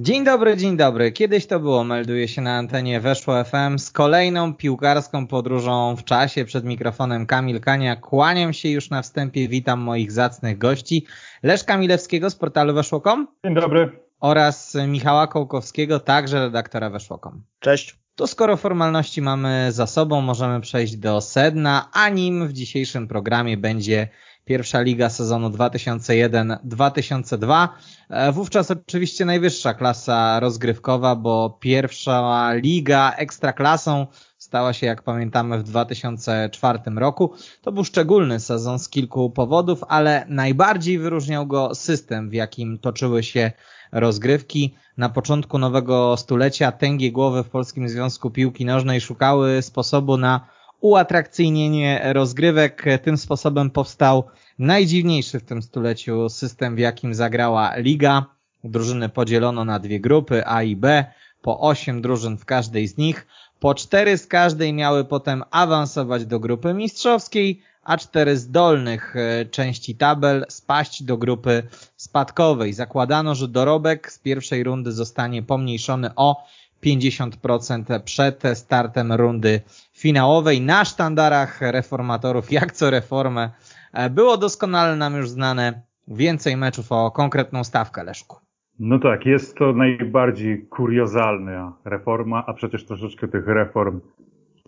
Dzień dobry, dzień dobry. Kiedyś to było, melduje się na antenie Weszło FM z kolejną piłkarską podróżą w czasie. Przed mikrofonem Kamil Kania. Kłaniam się już na wstępie, witam moich zacnych gości. Leszka Milewskiego z portalu Weszło.com. Dzień dobry. Oraz Michała Kołkowskiego, także redaktora Weszło.com. Cześć. To skoro formalności mamy za sobą, możemy przejść do sedna, a nim w dzisiejszym programie będzie pierwsza liga sezonu 2001-2002. E, wówczas oczywiście najwyższa klasa rozgrywkowa, bo pierwsza liga ekstraklasą stała się, jak pamiętamy, w 2004 roku. To był szczególny sezon z kilku powodów, ale najbardziej wyróżniał go system, w jakim toczyły się rozgrywki. Na początku nowego stulecia tęgie głowy w Polskim Związku Piłki Nożnej szukały sposobu na uatrakcyjnienie rozgrywek. Tym sposobem powstał najdziwniejszy w tym stuleciu system, w jakim zagrała liga. Drużyny podzielono na dwie grupy A i B, po osiem drużyn w każdej z nich. Po cztery z każdej miały potem awansować do grupy mistrzowskiej, a cztery z dolnych e, części tabel spaść do grupy spadkowej. Zakładano, że dorobek z pierwszej rundy zostanie pomniejszony o 50% przed startem rundy finałowej na sztandarach reformatorów, jak co reformę. E, było doskonale nam już znane więcej meczów o konkretną stawkę, Leszku. No tak, jest to najbardziej kuriozalna reforma, a przecież troszeczkę tych reform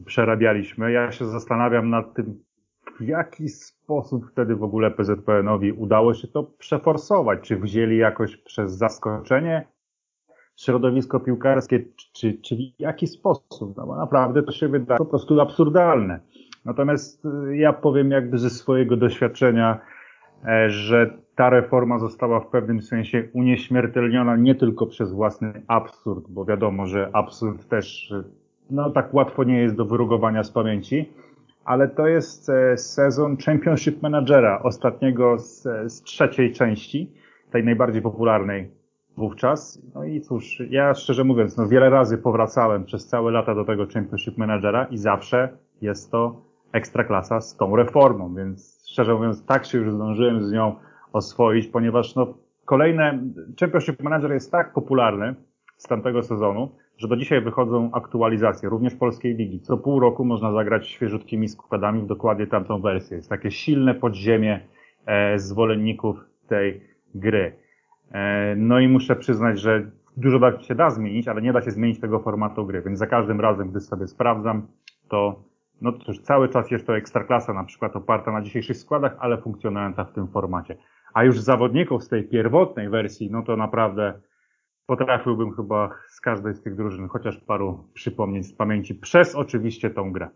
przerabialiśmy. Ja się zastanawiam nad tym, w jaki sposób wtedy w ogóle PZPN-owi udało się to przeforsować. Czy wzięli jakoś przez zaskoczenie środowisko piłkarskie, czy, czy w jaki sposób? No bo naprawdę to się wydaje po prostu absurdalne. Natomiast y, ja powiem jakby ze swojego doświadczenia, e, że ta reforma została w pewnym sensie unieśmiertelniona nie tylko przez własny absurd, bo wiadomo, że absurd też y, no tak łatwo nie jest do wyrugowania z pamięci, ale to jest e, sezon Championship Managera, ostatniego z, z trzeciej części, tej najbardziej popularnej wówczas. No i cóż, ja szczerze mówiąc, no wiele razy powracałem przez całe lata do tego Championship Managera i zawsze jest to ekstraklasa z tą reformą, więc szczerze mówiąc, tak się już zdążyłem z nią oswoić, ponieważ no kolejne, Championship Manager jest tak popularny z tamtego sezonu, że do dzisiaj wychodzą aktualizacje, również polskiej ligi. Co pół roku można zagrać świeżutkimi składami w dokładnie tamtą wersję. Jest takie silne podziemie e, zwolenników tej gry. E, no i muszę przyznać, że dużo da się da zmienić, ale nie da się zmienić tego formatu gry, więc za każdym razem, gdy sobie sprawdzam, to no cóż, cały czas jest to ekstraklasa na przykład oparta na dzisiejszych składach, ale funkcjonująca w tym formacie. A już zawodników z tej pierwotnej wersji, no to naprawdę potrafiłbym chyba z każdej z tych drużyn chociaż paru przypomnieć z pamięci, przez oczywiście tą grę.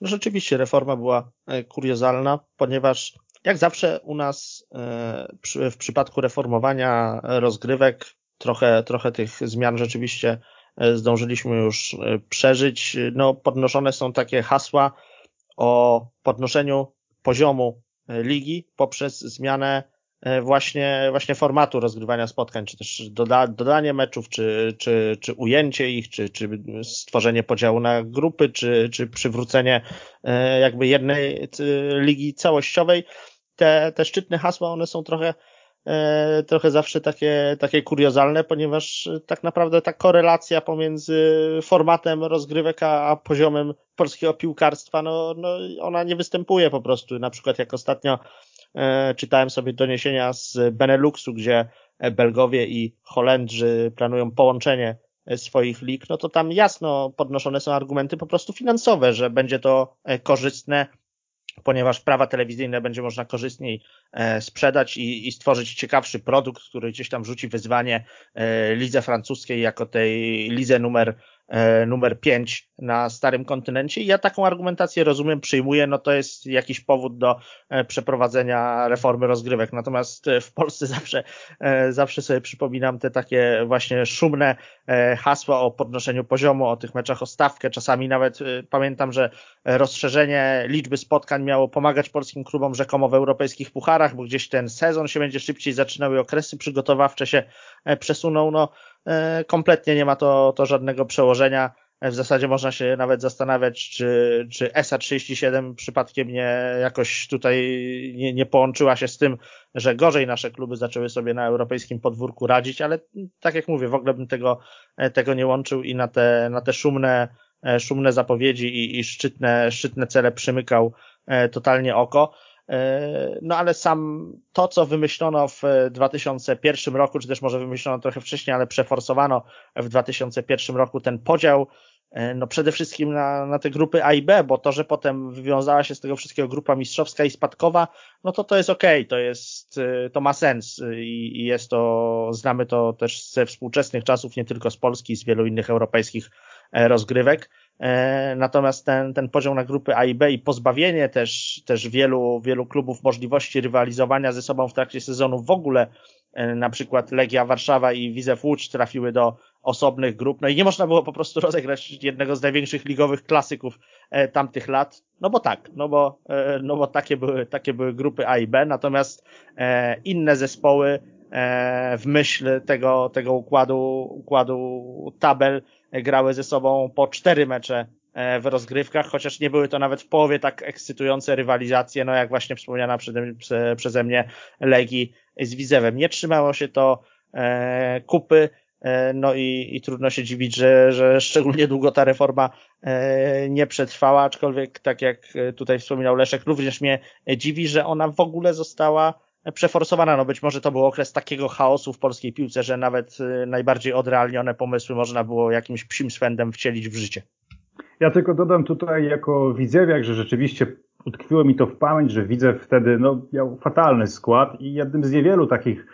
No rzeczywiście reforma była e, kuriozalna, ponieważ jak zawsze u nas e, w przypadku reformowania rozgrywek trochę, trochę tych zmian rzeczywiście e, zdążyliśmy już przeżyć. No, podnoszone są takie hasła o podnoszeniu poziomu ligi poprzez zmianę E, właśnie, właśnie formatu rozgrywania spotkań, czy też doda, dodanie meczów, czy, czy, czy ujęcie ich, czy, czy stworzenie podziału na grupy, czy, czy przywrócenie e, jakby jednej ligi całościowej. Te, te szczytne hasła, one są trochę, e, trochę zawsze takie, takie kuriozalne, ponieważ tak naprawdę ta korelacja pomiędzy formatem rozgrywek a, a poziomem polskiego piłkarstwa, no, no ona nie występuje po prostu. Na przykład jak ostatnio E, czytałem sobie doniesienia z Beneluxu, gdzie Belgowie i Holendrzy planują połączenie swoich lig, no to tam jasno podnoszone są argumenty po prostu finansowe, że będzie to e, korzystne, ponieważ prawa telewizyjne będzie można korzystniej e, sprzedać i, i stworzyć ciekawszy produkt, który gdzieś tam rzuci wyzwanie lidze francuskiej jako tej lidze numer e, numer 5 na starym kontynencie ja taką argumentację rozumiem, przyjmuję, no to jest jakiś powód do e, przeprowadzenia reformy rozgrywek. Natomiast w Polsce zawsze, zawsze sobie przypominam te takie właśnie szumne hasła o podnoszeniu poziomu, o tych meczach o stawkę. Czasami nawet pamiętam, że rozszerzenie liczby spotkań miało pomagać polskim klubom rzekomo w europejskich pucharach, bo gdzieś ten sezon się będzie szybciej zaczynał i okresy przygotowawcze się przesuną. No, E, kompletnie nie ma to, to żadnego przełożenia. E, w zasadzie można się nawet zastanawiać, czy, czy SA37 przypadkiem nie jakoś tutaj nie, nie połączyła się z tym, że gorzej nasze kluby zaczęły sobie na europejskim podwórku radzić, ale tak jak mówię, w ogóle bym tego, e, tego nie łączył i na te, na te szumne, szumne zapowiedzi i, i szczytne, szczytne cele przymykał totalnie oko. E, no ale sam to, co wymyślono w 2001 roku, czy też może wymyślono trochę wcześniej, ale przeforsowano w 2001 roku ten podział, e, no przede wszystkim na, na te grupy A i B, bo to, że potem wywiązała się z tego wszystkiego grupa mistrzowska i spadkowa, no to to jest okej, okay, to jest, e, to ma sens i, i jest to, znamy to też ze współczesnych czasów, nie tylko z Polski, z wielu innych europejskich rozgrywek. E, natomiast ten, ten poziom na grupy A i B i pozbawienie też, też wielu, wielu klubów możliwości rywalizowania ze sobą w trakcie sezonu w ogóle, e, na przykład Legia Warszawa i Widzew Łódź trafiły do osobnych grup, no i nie można było po prostu rozegrać jednego z największych ligowych klasyków e, tamtych lat, no bo tak, no bo, no bo takie były, takie były grupy A i B, natomiast inne zespoły w myśl tego, tego układu, układu tabel grały ze sobą po cztery mecze e, w rozgrywkach, chociaż nie były to nawet w połowie tak ekscytujące rywalizacje, no jak właśnie wspomniana przeze, przeze mnie Legii z Widzewem. Nie trzymało się to e, kupy, e, no i, i trudno się dziwić, że, że szczególnie długo ta reforma nie przetrwała, aczkolwiek tak jak tutaj wspominał Leszek, również mnie dziwi, że ona w ogóle została przeforsowana. No być może to był okres takiego chaosu w polskiej piłce, że nawet y, najbardziej odrealnione pomysły można było jakimś psim swędem wcielić w życie. Ja tylko dodam tutaj jako widzewiak, że rzeczywiście utkwiło mi to w pamięć, że widzę wtedy no, miał fatalny skład i jednym z niewielu takich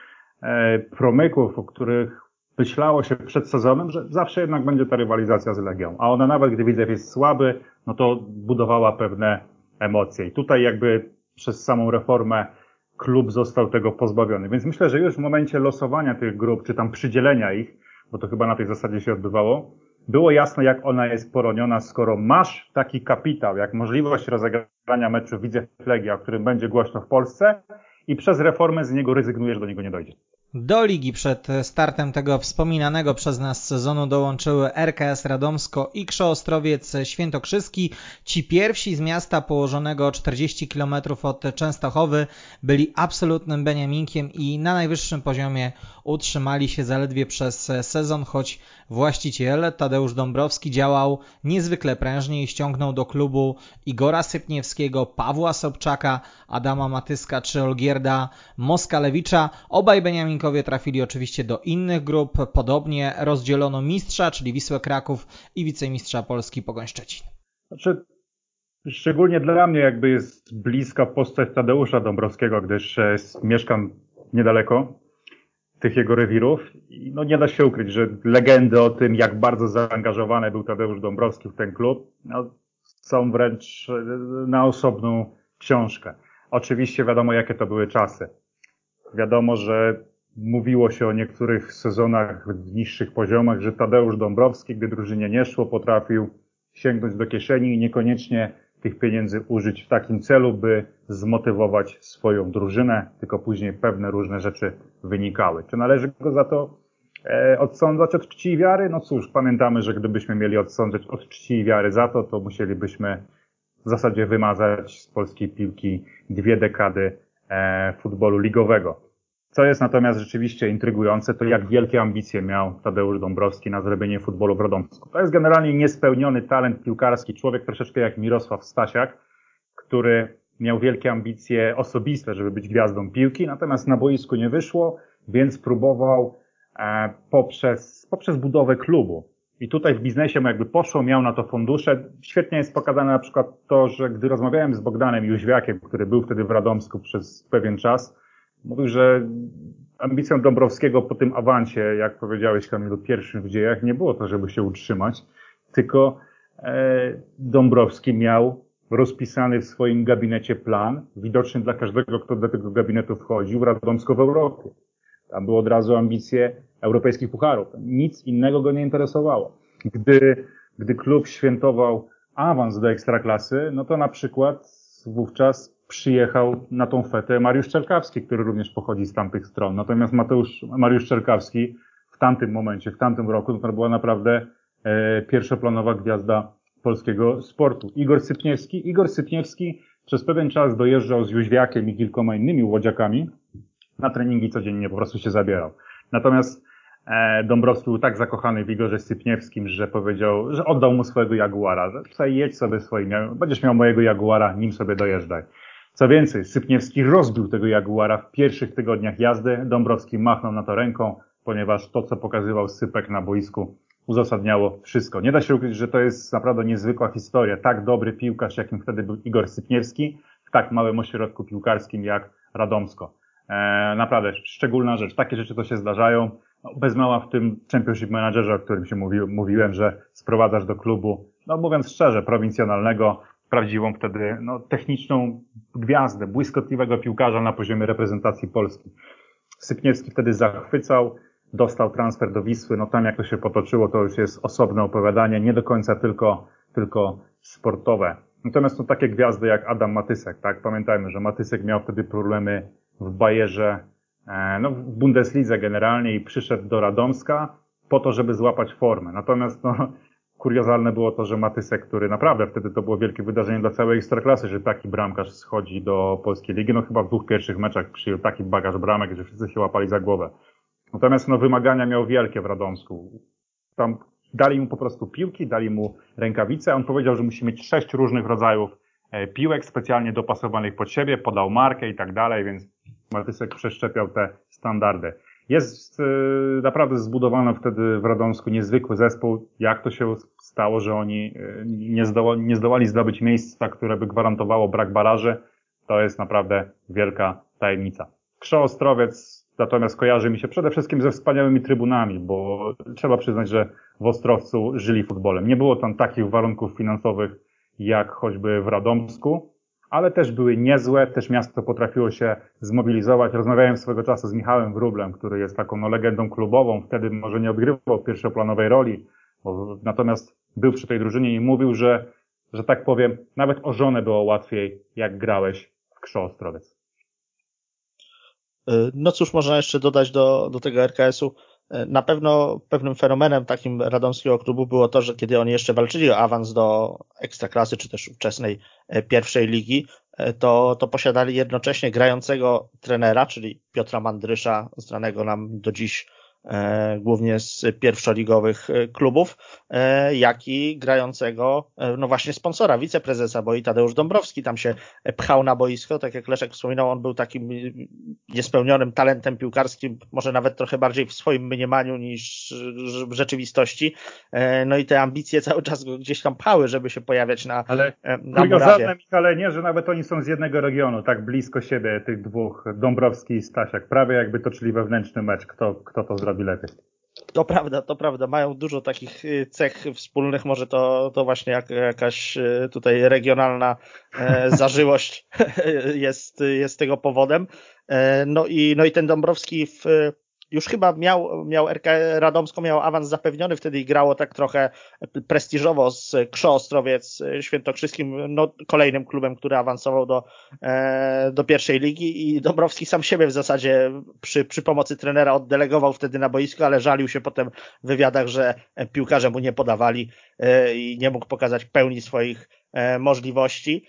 e, promyków, o których myślało się przed sezonem, że zawsze jednak będzie ta rywalizacja z Legią. A ona nawet, gdy Widzew jest słaby, no to budowała pewne emocje. I tutaj jakby przez samą reformę klub został tego pozbawiony. Więc myślę, że już w momencie losowania tych grup, czy tam przydzielenia ich, bo to chyba na tej zasadzie się odbywało, było jasne, jak ona jest poroniona, skoro masz taki kapitał, jak możliwość rozegrania meczu Widzę Legia, o którym będzie głośno w Polsce i przez reformę z niego rezygnujesz, do niego nie dojdzie. Do ligi przed startem tego wspominanego przez nas sezonu dołączyły RKS Radomsko i Krzo Ostrowiec Świętokrzyski. Ci pierwsi z miasta położonego 40 km od Częstochowy byli absolutnym beniaminkiem i na najwyższym poziomie utrzymali się zaledwie przez sezon, choć właściciel Tadeusz Dąbrowski działał niezwykle prężnie i ściągnął do klubu Igora Sypniewskiego, Pawła Sobczaka, Adama Matyska czy Olgierda Moskalewicza. Obaj beniaminkowie trafili oczywiście do innych grup. Podobnie rozdzielono mistrza, czyli Wisłę Kraków i wicemistrza Polski Pogoń Szczecin. Znaczy, szczególnie dla mnie jakby jest bliska postać Tadeusza Dąbrowskiego, gdyż e, mieszkam niedaleko tych jego rewirów. I no nie da się ukryć, że legendy o tym, jak bardzo zaangażowany był Tadeusz Dąbrowski w ten klub, no, są wręcz e, na osobną książkę. Oczywiście wiadomo, jakie to były czasy. Wiadomo, że mówiło się o niektórych sezonach w niższych poziomach, że Tadeusz Dąbrowski, gdy drużynie nie szło, potrafił sięgnąć do kieszeni i niekoniecznie tych pieniędzy użyć w takim celu, by zmotywować swoją drużynę, tylko później pewne różne rzeczy wynikały. Czy należy go za to e, odsądzać od czci i wiary? No cóż, pamiętamy, że gdybyśmy mieli odsądzać od czci i wiary za to, to musielibyśmy w zasadzie wymazać z polskiej piłki dwie dekady e, futbolu ligowego. Co jest natomiast rzeczywiście intrygujące, to jak wielkie ambicje miał Tadeusz Dąbrowski na zrobienie futbolu w Radomsku. To jest generalnie niespełniony talent piłkarski, człowiek troszeczkę jak Mirosław Stasiak, który miał wielkie ambicje osobiste, żeby być gwiazdą piłki, natomiast na boisku nie wyszło, więc próbował e, poprzez, poprzez budowę klubu. I tutaj w biznesie mu jakby poszło, miał na to fundusze. Świetnie jest pokazane na przykład to, że gdy rozmawiałem z Bogdanem Jóźwiakiem, który był wtedy w Radomsku przez pewien czas, Mówił, że ambicją Dąbrowskiego po tym awansie, jak powiedziałeś Kamilu, pierwszym w dziejach, nie było to, żeby się utrzymać, tylko e, Dąbrowski miał rozpisany w swoim gabinecie plan, widoczny dla każdego, kto do tego gabinetu wchodził, Radomsko w Europie. Tam były od razu ambicje europejskich pucharów. Nic innego go nie interesowało. Gdy, gdy klub świętował awans do ekstraklasy, no to na przykład wówczas przyjechał na tą fetę Mariusz Czerkawski, który również pochodzi z tamtych stron. Natomiast Mateusz, Mariusz Czerkawski w tamtym momencie, w tamtym roku, to była naprawdę e, pierwszoplanowa gwiazda polskiego sportu. Igor Sypniewski. Igor Sypniewski przez pewien czas dojeżdżał z Jóźwiakiem i kilkoma innymi łodziakami na treningi codziennie, po prostu się zabierał. Natomiast e, Dąbrowski był tak zakochany w Igorze Sypniewskim, że powiedział, że oddał mu swojego Jaguara, że tutaj jedź sobie swoim, będziesz miał mojego Jaguara, nim sobie dojeżdżaj. Co więcej, Sypniewski rozbił tego Jaguara w pierwszych tygodniach jazdy. Dąbrowski machnął na to ręką, ponieważ to, co pokazywał Sypek na boisku, uzasadniało wszystko. Nie da się ukryć, że to jest naprawdę niezwykła historia. Tak dobry piłkarz, jakim wtedy był Igor Sypniewski, w tak małym ośrodku piłkarskim jak Radomsko. E, naprawdę szczególna rzecz. Takie rzeczy to się zdarzają. No, bez mała w tym Championship Managerze, o którym się mówi, mówiłem, że sprowadzasz do klubu, no mówiąc szczerze, prowincjonalnego, prawdziwą wtedy no, techniczną gwiazdę, błyskotliwego piłkarza na poziomie reprezentacji Polski. Sypniewski wtedy zachwycał, dostał transfer do Wisły, no tam jak to się potoczyło, to już jest osobne opowiadanie, nie do końca tylko, tylko sportowe. Natomiast są takie gwiazdy jak Adam Matysek, tak? Pamiętajmy, że Matysek miał wtedy problemy w Bajerze, e, no w Bundeslidze generalnie i przyszedł do Radomska po to, żeby złapać formę. Natomiast no, kuriozalne było to, że Matysek, który naprawdę wtedy to było wielkie wydarzenie dla całej ekstraklasy, że taki bramkarz schodzi do polskiej ligi, no chyba w dwóch pierwszych meczach przyjął taki bagaż bramek, że wszyscy się łapali za głowę. Natomiast no wymagania miał wielkie w Radomsku. Tam dali mu po prostu piłki, dali mu rękawice, on powiedział, że musi mieć sześć różnych rodzajów e, piłek specjalnie dopasowanych pod siebie, podał markę i tak dalej, więc Matysek przeszczepiał te standardy. Jest y, naprawdę zbudowano wtedy w Radomsku niezwykły zespół. Jak to się stało, że oni y, nie, zdołali, nie zdołali zdobyć miejsca, które by gwarantowało brak baraży, to jest naprawdę wielka tajemnica. Krzo Ostrowiec natomiast kojarzy mi się przede wszystkim ze wspaniałymi trybunami, bo trzeba przyznać, że w Ostrowcu żyli futbolem. Nie było tam takich warunków finansowych jak choćby w Radomsku, ale też były niezłe, też miasto potrafiło się zmobilizować. Rozmawiałem swego czasu z Michałem Wróblem, który jest taką no, legendą klubową, wtedy może nie odgrywał pierwszoplanowej roli, bo, natomiast był przy tej drużynie i mówił, że, że tak powiem, nawet o żonę było łatwiej, jak grałeś w Krzo Ostrowiec. No cóż, można jeszcze dodać do, do tego RKS-u. Na pewno pewnym fenomenem takim radomskiego klubu było to, że kiedy oni jeszcze walczyli o awans do ekstraklasy, czy też ówczesnej e, pierwszej ligi, e, to, to posiadali jednocześnie grającego trenera, czyli Piotra Mandrysza, znanego nam do dziś E, głównie z pierwszoligowych e, klubów, e, jak i grającego, no właśnie sponsora, wiceprezesa, bo i Tadeusz Dąbrowski tam się pchał na boisko, tak jak Leszek wspominał, on był takim niespełnionym talentem piłkarskim, może nawet trochę bardziej w swoim mniemaniu niż w rzeczywistości, no i te ambicje cały czas go gdzieś tam pchały, żeby się pojawiać na Ale na kuriozalne, Michale, nie, że nawet oni są z jednego regionu, tak blisko siebie, tych dwóch, Dąbrowski i Stasiak, prawie jakby toczyli wewnętrzny mecz, kto, kto to zrobił robi lepiej. To prawda, to prawda. Mają dużo takich y, cech wspólnych. Może to, to właśnie jak, jakaś y, tutaj regionalna e, zażyłość jest, jest tego powodem. E, no i, no i ten Dąbrowski w, już chyba miał, miał RK Radomsko miał awans zapewniony, wtedy i grało tak trochę prestiżowo z Krzo Ostrowiec Świętokrzyskim, no, kolejnym klubem, który awansował do, e, do pierwszej ligi i Dąbrowski sam siebie w zasadzie przy, przy pomocy trenera oddelegował wtedy na boisko, ale żalił się potem w wywiadach, że piłkarze mu nie podawali e, i nie mógł pokazać pełni swoich e, możliwości.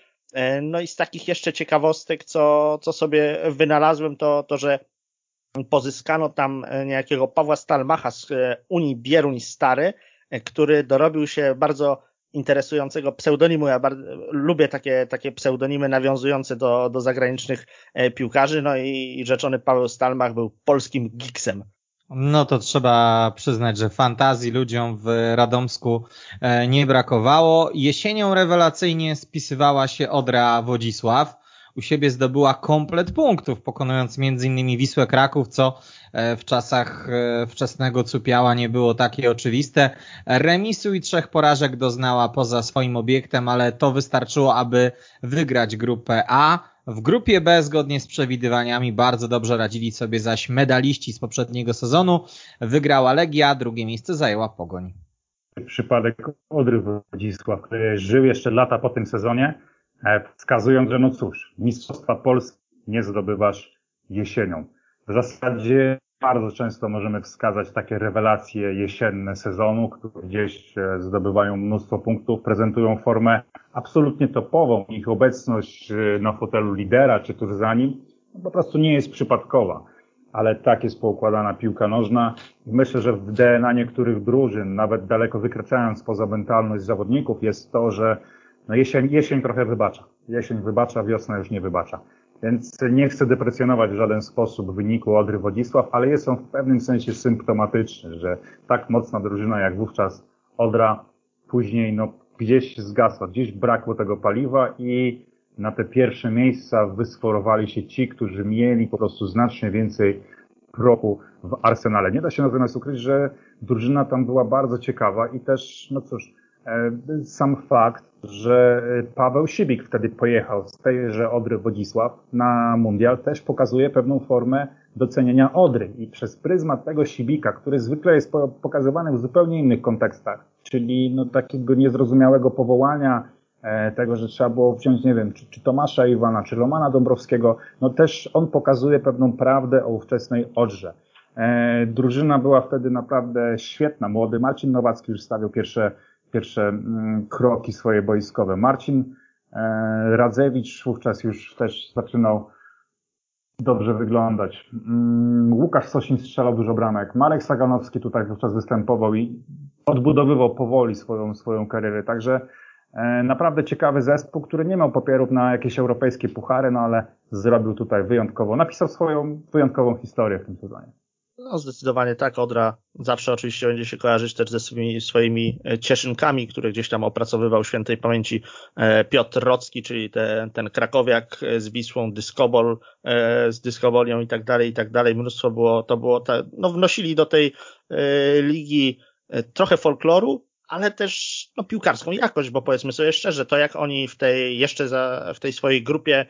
No i z takich jeszcze ciekawostek, co, co sobie wynalazłem, to, to że pozyskano tam e, niejakiego Pawła Stalmacha z e, Unii Bieruń Stary, e, który dorobił się bardzo interesującego pseudonimu. Ja bardzo, lubię takie, takie pseudonimy nawiązujące do, do zagranicznych piłkarzy. No i rzeczony Paweł Stalmach był polskim giksem. No to trzeba przyznać, że fantazji ludziom w Radomsku nie brakowało. Jesienią rewelacyjnie spisywała się Odra Wodzisław. U siebie zdobyła komplet punktów, pokonując m.in. Wisłę Kraków, co e, w czasach e, wczesnego Cupiała nie było takie oczywiste. Remisu i trzech porażek doznała poza swoim obiektem, ale to wystarczyło, aby wygrać grupę A. W grupie B, zgodnie z przewidywaniami, bardzo dobrze radzili sobie zaś medaliści z poprzedniego sezonu. Wygrała Legia, drugie miejsce zajęła Pogoń przypadek Odry Wodzisław, który żył jeszcze lata po tym sezonie, wskazując, że no cóż, Mistrzostwa Polski nie zdobywasz jesienią. W zasadzie bardzo często możemy wskazać takie rewelacje jesienne sezonu, które gdzieś e, zdobywają mnóstwo punktów, prezentują formę absolutnie topową. Ich obecność e, na fotelu lidera, czy tuż za nim, po prostu nie jest przypadkowa ale tak jest poukładana piłka nożna. Myślę, że w DNA niektórych drużyn, nawet daleko wykraczając poza mentalność zawodników, jest to, że no jesień, jesień trochę wybacza. Jesień wybacza, wiosna już nie wybacza. Więc nie chcę deprecjonować w żaden sposób wyniku Odry Wodzisław, ale jest on w pewnym sensie symptomatyczny, że tak mocna drużyna jak wówczas Odra później no, gdzieś zgasła, gdzieś brakło tego paliwa i na te pierwsze miejsca wysforowali się ci, którzy mieli po prostu znacznie więcej prochu w arsenale. Nie da się natomiast ukryć, że drużyna tam była bardzo ciekawa i też, no cóż, sam fakt, że Paweł Sibik wtedy pojechał z tejże Odry Wodzisław na mundial też pokazuje pewną formę docenienia Odry i przez pryzmat tego Sibika, który zwykle jest pokazywany w zupełnie innych kontekstach, czyli no takiego niezrozumiałego powołania E, tego, że trzeba było wziąć, nie wiem, czy, czy Tomasza Iwana, czy Romana Dąbrowskiego, no też on pokazuje pewną prawdę o ówczesnej Odrze. E, drużyna była wtedy naprawdę świetna. Młody Marcin Nowacki już stawiał pierwsze, pierwsze mm, kroki swoje boiskowe. Marcin e, Radzewicz wówczas już też zaczynał dobrze wyglądać. Mm, Łukasz Sosin strzelał dużo bramek. Marek Saganowski tutaj wówczas występował i odbudowywał powoli swoją, swoją karierę. Także E, naprawdę ciekawy zespół, który nie miał papierów na jakieś europejskie puchary, no ale zrobił tutaj wyjątkowo, napisał swoją wyjątkową historię w tym sezonie. No zdecydowanie tak. Odra zawsze oczywiście będzie się kojarzyć też ze swoimi, swoimi e, cieszynkami, które gdzieś tam opracowywał świętej pamięci e, Piotr Rocki, czyli te, ten krakowiak z Wisłą, dyskobol z dyskobolią i tak dalej, i tak dalej. Mnóstwo było, to było, ta, no wnosili do tej ligi trochę folkloru, ale też no, piłkarską jakość, bo powiedzmy sobie szczerze, to jak oni w tej jeszcze za, w tej swojej grupie e,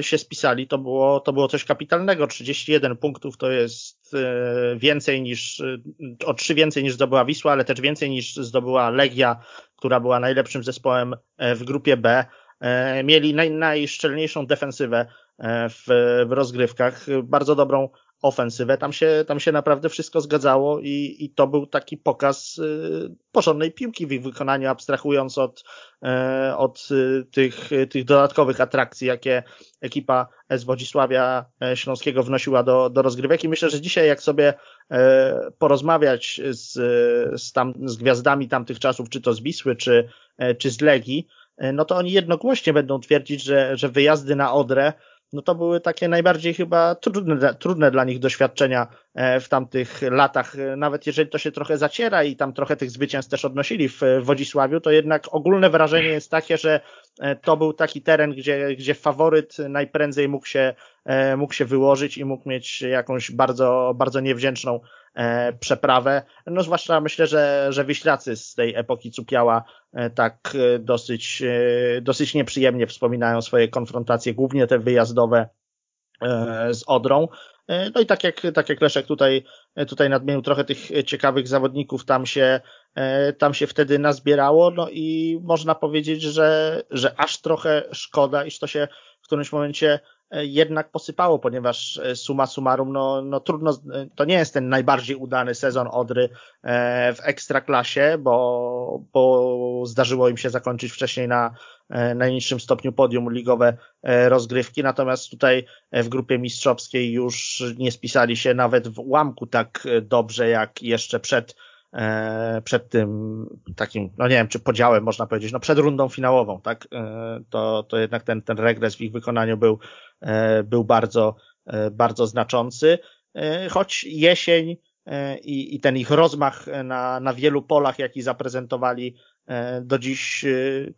się spisali, to było, to było coś kapitalnego. 31 punktów to jest e, więcej niż, e, o trzy więcej niż zdobyła Wisła, ale też więcej niż zdobyła Legia, która była najlepszym zespołem e, w grupie B. E, mieli naj, najszczelniejszą defensywę e, w, w rozgrywkach, bardzo dobrą ofensywę, tam się, tam się naprawdę wszystko zgadzało i, i to był taki pokaz y, porządnej piłki w ich wykonaniu, abstrahując od, y, od y, tych, tych dodatkowych atrakcji, jakie ekipa z Wodzisławia e, Śląskiego wnosiła do, do rozgrywek. I myślę, że dzisiaj jak sobie e, porozmawiać z, z, tam, z gwiazdami tamtych czasów, czy to z Wisły, czy, e, czy z Legii, no to oni jednogłośnie będą twierdzić, że, że wyjazdy na Odrę no to były takie najbardziej chyba trudne, trudne dla nich doświadczenia e, w tamtych latach. E, nawet jeżeli to się trochę zaciera i tam trochę tych zwycięstw też odnosili w Wodzisławiu, to jednak ogólne wrażenie jest takie, że e, to był taki teren, gdzie, gdzie faworyt najprędzej mógł się, mógł się wyłożyć i mógł mieć jakąś bardzo, bardzo niewdzięczną e, przeprawę. No zwłaszcza myślę, że, że Wiślacy z tej epoki Cupiała e, tak e, dosyć, e, dosyć nieprzyjemnie wspominają swoje konfrontacje, głównie te wyjazdowe e, z Odrą. E, no i tak jak, tak jak Leszek tutaj, tutaj nadmienił trochę tych ciekawych zawodników tam się, tam się wtedy nazbierało, no i można powiedzieć, że, że aż trochę szkoda, iż to się w którymś momencie E, jednak posypało, ponieważ e, suma summarum, no, no trudno, e, to nie jest ten najbardziej udany sezon Odry w ekstraklasie, bo, bo zdarzyło im się zakończyć wcześniej na najniższym stopniu podium ligowe rozgrywki, natomiast tutaj w grupie mistrzowskiej już nie spisali się nawet w ułamku tak dobrze jak jeszcze przed E, przed tym takim, no nie wiem, czy podziałem można powiedzieć, no przed rundą finałową, tak, e, to, to jednak ten, ten regres w ich wykonaniu był, e, był bardzo, bardzo znaczący, choć jesień i, i ten ich rozmach na, na wielu polach, jaki zaprezentowali do dziś,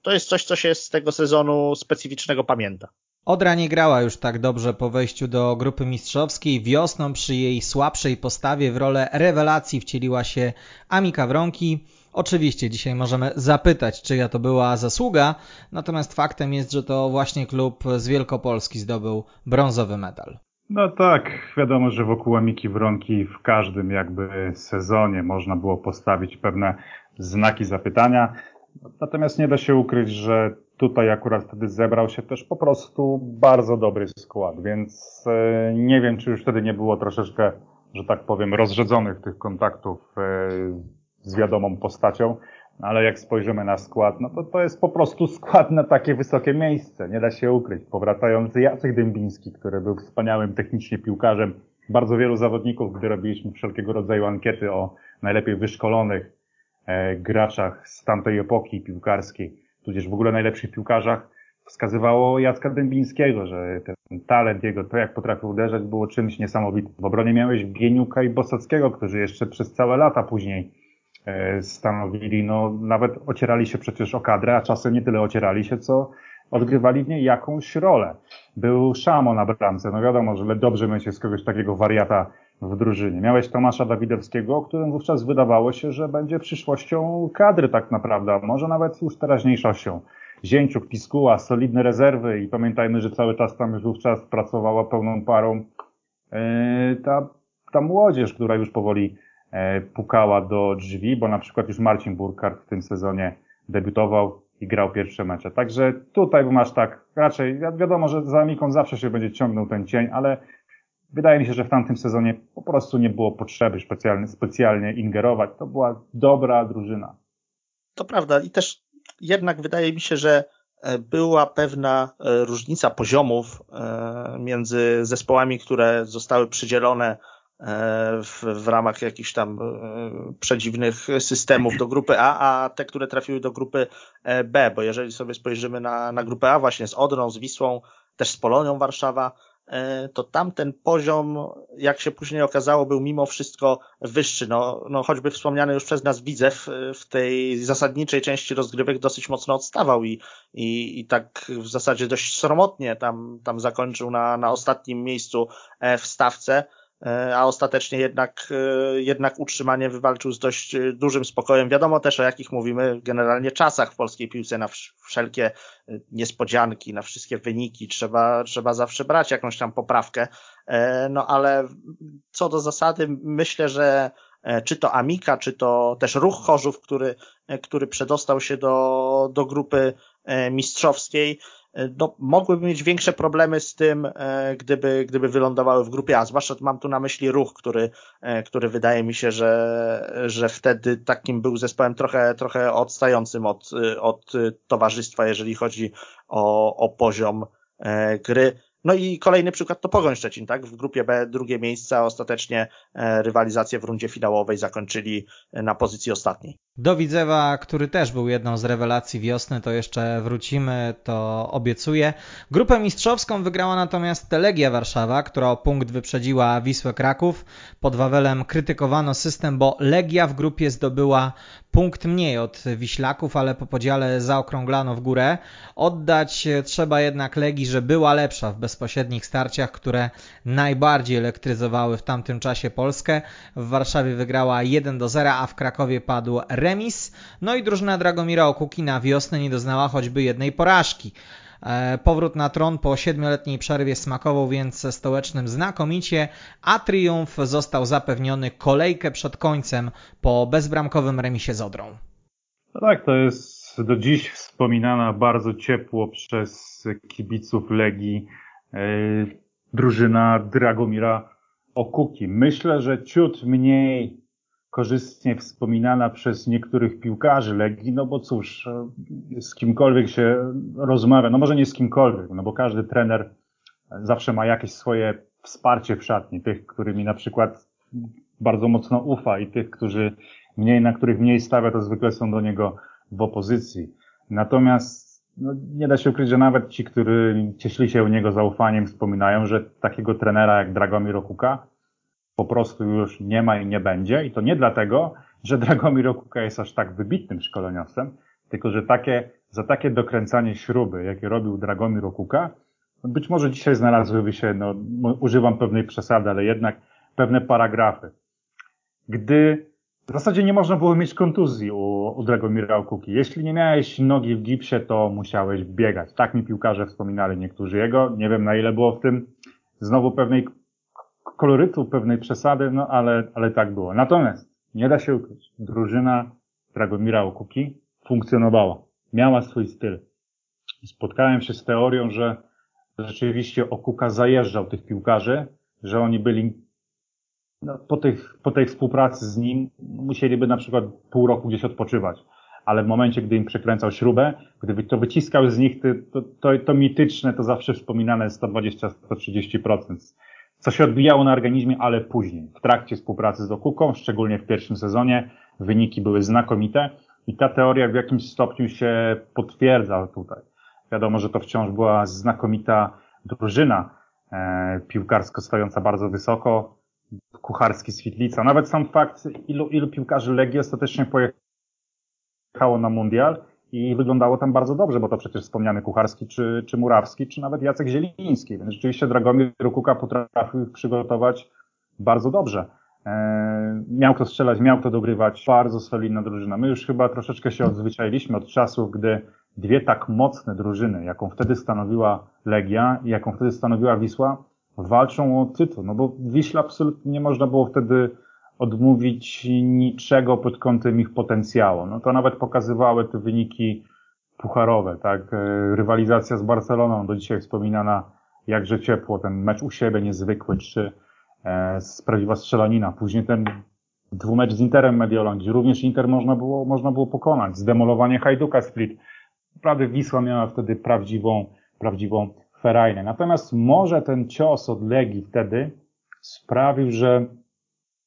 to jest coś, co się z tego sezonu specyficznego pamięta. Odra nie grała już tak dobrze po wejściu do grupy mistrzowskiej. Wiosną przy jej słabszej postawie w rolę rewelacji wcieliła się Amika Wronki. Oczywiście dzisiaj możemy zapytać, czyja to była zasługa, natomiast faktem jest, że to właśnie klub z Wielkopolski zdobył brązowy medal. No tak, wiadomo, że wokół Amiki Wronki w każdym jakby sezonie można było postawić pewne znaki zapytania. Natomiast nie da się ukryć, że tutaj akurat wtedy zebrał się też po prostu bardzo dobry skład, więc e, nie wiem, czy już wtedy nie było troszeczkę, że tak powiem, rozrzedzonych tych kontaktów e, z wiadomą postacią, ale jak spojrzymy na skład, no to to jest po prostu skład na takie wysokie miejsce, nie da się ukryć. Powracający Jacek Dębiński, który był wspaniałym technicznie piłkarzem, bardzo wielu zawodników, gdy robiliśmy wszelkiego rodzaju ankiety o najlepiej wyszkolonych graczach z tamtej epoki piłkarskiej, tudzież w ogóle najlepszych piłkarzach, wskazywało Jacka Dębińskiego, że ten talent jego, to jak potrafił uderzać, było czymś niesamowitym. W obronie miałeś Bieniuka i Bosackiego, którzy jeszcze przez całe lata później e, stanowili, no nawet ocierali się przecież o kadrę, a czasem nie tyle ocierali się, co odgrywali w niej jakąś rolę. Był Szamo na bramce, no wiadomo, że dobrze mieć z kogoś takiego wariata w drużynie. Miałeś Tomasza Dawidowskiego, o którym wówczas wydawało się, że będzie przyszłością kadry tak naprawdę, może nawet już teraźniejszością. Zięciuk, Piskuła, solidne rezerwy i pamiętajmy, że cały czas tam już wówczas pracowała pełną parą e, ta, ta młodzież, która już powoli e, pukała do drzwi, bo na przykład już Marcin Burkhardt w tym sezonie debiutował i grał pierwsze mecze. Także tutaj masz tak, raczej wiadomo, że za Amiką zawsze się będzie ciągnął ten cień, ale wydaje mi się, że w tamtym sezonie po prostu nie było potrzeby specjalnie, specjalnie ingerować. To była dobra drużyna. To prawda i też jednak wydaje mi się, że e, była pewna e, różnica poziomów e, między zespołami, które zostały przydzielone w, w ramach jakichś tam przedziwnych systemów do grupy A, a te, które trafiły do grupy B, bo jeżeli sobie spojrzymy na, na grupę A właśnie z Odrą, z Wisłą, też z Polonią Warszawa, to tamten poziom, jak się później okazało, był mimo wszystko wyższy. No, no choćby wspomniany już przez nas Widzew w tej zasadniczej części rozgrywek dosyć mocno odstawał i, i, i tak w zasadzie dość sromotnie tam, tam zakończył na, na ostatnim miejscu e, w stawce. E, a ostatecznie jednak, e, jednak utrzymanie wywalczył z dość e, dużym spokojem. Wiadomo też o jakich mówimy generalnie czasach w polskiej piłce, na wszelkie niespodzianki, na wszystkie wyniki trzeba, trzeba zawsze brać jakąś tam poprawkę. No ale co do zasady myślę, że czy to Amika, czy to też Ruch Chorzów, który, który przedostał się do, do grupy mistrzowskiej, no, mogłyby mieć większe problemy z tym, e, gdyby, gdyby wylądowały w grupie A. Zwłaszcza mam tu na myśli ruch, który, e, który wydaje mi się, że, że wtedy takim był zespołem trochę, trochę odstającym od, od towarzystwa, jeżeli chodzi o, o poziom e, gry. No i kolejny przykład to Pogoń Szczecin, tak? W grupie B drugie miejsce, a ostatecznie rywalizację w rundzie finałowej zakończyli na pozycji ostatniej. Do Widzewa, który też był jedną z rewelacji wiosny, to jeszcze wrócimy, to obiecuję. Grupę mistrzowską wygrała natomiast Legia Warszawa, która o punkt wyprzedziła Wisłę Kraków. Pod Wawelem krytykowano system, bo Legia w grupie zdobyła punkt mniej od Wiślaków, ale po podziale zaokrąglano w górę. Oddać trzeba jednak Legii, że była lepsza w bezpośrednich starciach, które najbardziej elektryzowały w tamtym czasie Polskę. W Warszawie wygrała 1 do 0, a w Krakowie padł remis. No i drużyna Dragomira Okuki na wiosnę nie doznała choćby jednej porażki. E, powrót na tron po siedmioletniej przerwie smakował więc stołecznym znakomicie, a triumf został zapewniony kolejkę przed końcem po bezbramkowym remisie z Odrą. No tak, to jest do dziś wspominana bardzo ciepło przez kibiców Legii yy, drużyna Dragomira Okuki. Myślę, że ciut mniej korzystnie wspominana przez niektórych piłkarzy Legii, no bo cóż, z kimkolwiek się rozmawia, no może nie z kimkolwiek, no bo każdy trener zawsze ma jakieś swoje wsparcie w szatni, tych, którymi na przykład bardzo mocno ufa i tych, którzy mniej, na których mniej stawia, to zwykle są do niego w opozycji. Natomiast no, nie da się ukryć, że nawet ci, którzy cieszyli się u niego zaufaniem, wspominają, że takiego trenera jak Dragomir Okuka po prostu już nie ma i nie będzie. I to nie dlatego, że Dragomir Okuka jest aż tak wybitnym szkoleniowcem, tylko że takie, za takie dokręcanie śruby, jakie robił Dragomir Okuka, być może dzisiaj znalazłyby się, no, używam pewnej przesady, ale jednak pewne paragrafy. Gdy w zasadzie nie można było mieć kontuzji u, u Dragomira Okuki. Jeśli nie miałeś nogi w gipsie, to musiałeś biegać. Tak mi piłkarze wspominali niektórzy jego. Nie wiem na ile było w tym znowu pewnej kolorytu, pewnej przesady, no ale, ale tak było. Natomiast nie da się ukryć, drużyna Dragomira Okuki funkcjonowała. Miała swój styl. Spotkałem się z teorią, że rzeczywiście Okuka zajeżdżał tych piłkarzy, że oni byli no, po, tych, po tej współpracy z nim musieliby na przykład pół roku gdzieś odpoczywać. Ale w momencie, gdy im przekręcał śrubę, gdyby to wyciskał z nich, to, to, to mityczne, to zawsze wspominane 120-130%. Co się odbijało na organizmie, ale później. W trakcie współpracy z Okuką, szczególnie w pierwszym sezonie, wyniki były znakomite i ta teoria w jakimś stopniu się potwierdza tutaj. Wiadomo, że to wciąż była znakomita drużyna e, piłkarsko stojąca bardzo wysoko, Kucharski, Świetlica. Nawet sam fakt, ilu, ilu piłkarzy Legii ostatecznie pojechało na mundial i wyglądało tam bardzo dobrze, bo to przecież wspomniany Kucharski, czy, czy Murawski, czy nawet Jacek Zieliński. Więc rzeczywiście Dragomir Rukuka potrafił ich przygotować bardzo dobrze. Eee, miał kto strzelać, miał kto dogrywać. Bardzo solidna drużyna. My już chyba troszeczkę się odzwyczailiśmy od czasów, gdy dwie tak mocne drużyny, jaką wtedy stanowiła Legia i jaką wtedy stanowiła Wisła, walczą o tytuł. No bo Wiśle absolutnie nie można było wtedy odmówić niczego pod kątem ich potencjału. No to nawet pokazywały te wyniki pucharowe, tak? E, rywalizacja z Barceloną, do dzisiaj wspominana jakże ciepło, ten mecz u siebie niezwykły, czy e, sprawiła strzelanina. Później ten dwumecz z Interem Mediolan, gdzie również Inter można było, można było pokonać. Zdemolowanie Hajduka Split. Naprawdę Wisła miała wtedy prawdziwą, prawdziwą ferajnę. Natomiast może ten cios od Legii wtedy sprawił, że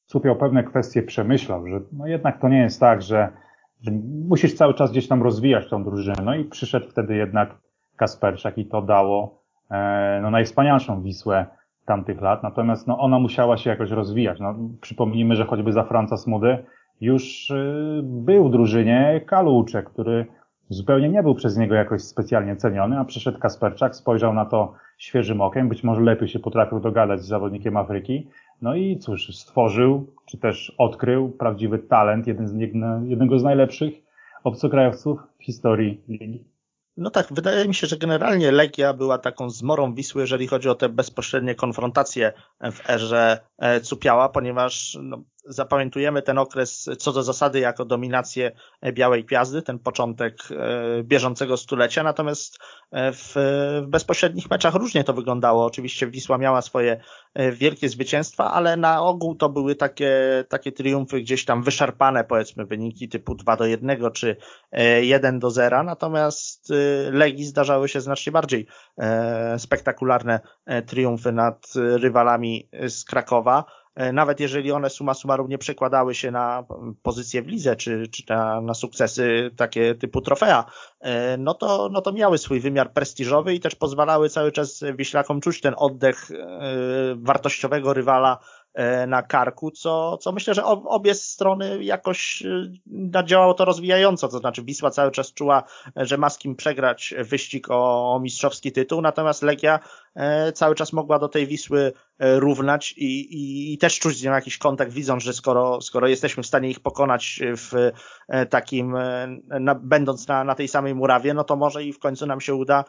Supiał pewne kwestie przemyślał, że no jednak to nie jest tak, że, że musisz cały czas gdzieś tam rozwijać tą drużynę. No i przyszedł wtedy jednak Kasperczak i to dało e, no, najwspanialszą Wisłę tamtych lat. Natomiast no, ona musiała się jakoś rozwijać. No, przypomnijmy, że choćby za Franca Smudy już y, był w drużynie Kaluczek, który zupełnie nie był przez niego jakoś specjalnie ceniony, a przyszedł Kasperczak, spojrzał na to świeżym okiem, być może lepiej się potrafił dogadać z zawodnikiem Afryki, no i cóż, stworzył, czy też odkrył prawdziwy talent, jeden z, jednego z najlepszych obcokrajowców w historii ligi. No tak, wydaje mi się, że generalnie Legia była taką zmorą Wisły, jeżeli chodzi o te bezpośrednie konfrontacje w erze Cupiała, ponieważ no, zapamiętujemy ten okres co do zasady jako dominację Białej Gwiazdy, ten początek e, bieżącego stulecia, natomiast e, w, w bezpośrednich meczach różnie to wyglądało. Oczywiście Wisła miała swoje e, wielkie zwycięstwa, ale na ogół to były takie, takie triumfy gdzieś tam wyszarpane, powiedzmy, wyniki typu 2 do 1 czy 1 do 0, natomiast Legii zdarzały się znacznie bardziej spektakularne triumfy nad rywalami z Krakowa. E, nawet jeżeli one suma summarum nie przekładały się na pozycję w lidze, czy, czy na, na sukcesy takie typu trofea, e, no to, no to miały swój wymiar prestiżowy i też pozwalały cały czas Wiślakom czuć ten oddech e, wartościowego rywala na karku, co, co myślę, że obie strony jakoś działało to rozwijająco, to znaczy Wisła cały czas czuła, że ma z kim przegrać wyścig o, o mistrzowski tytuł, natomiast Legia cały czas mogła do tej Wisły równać i, i, i też czuć z nią jakiś kontakt, widząc, że skoro, skoro jesteśmy w stanie ich pokonać w takim, na, będąc na, na tej samej murawie, no to może i w końcu nam się uda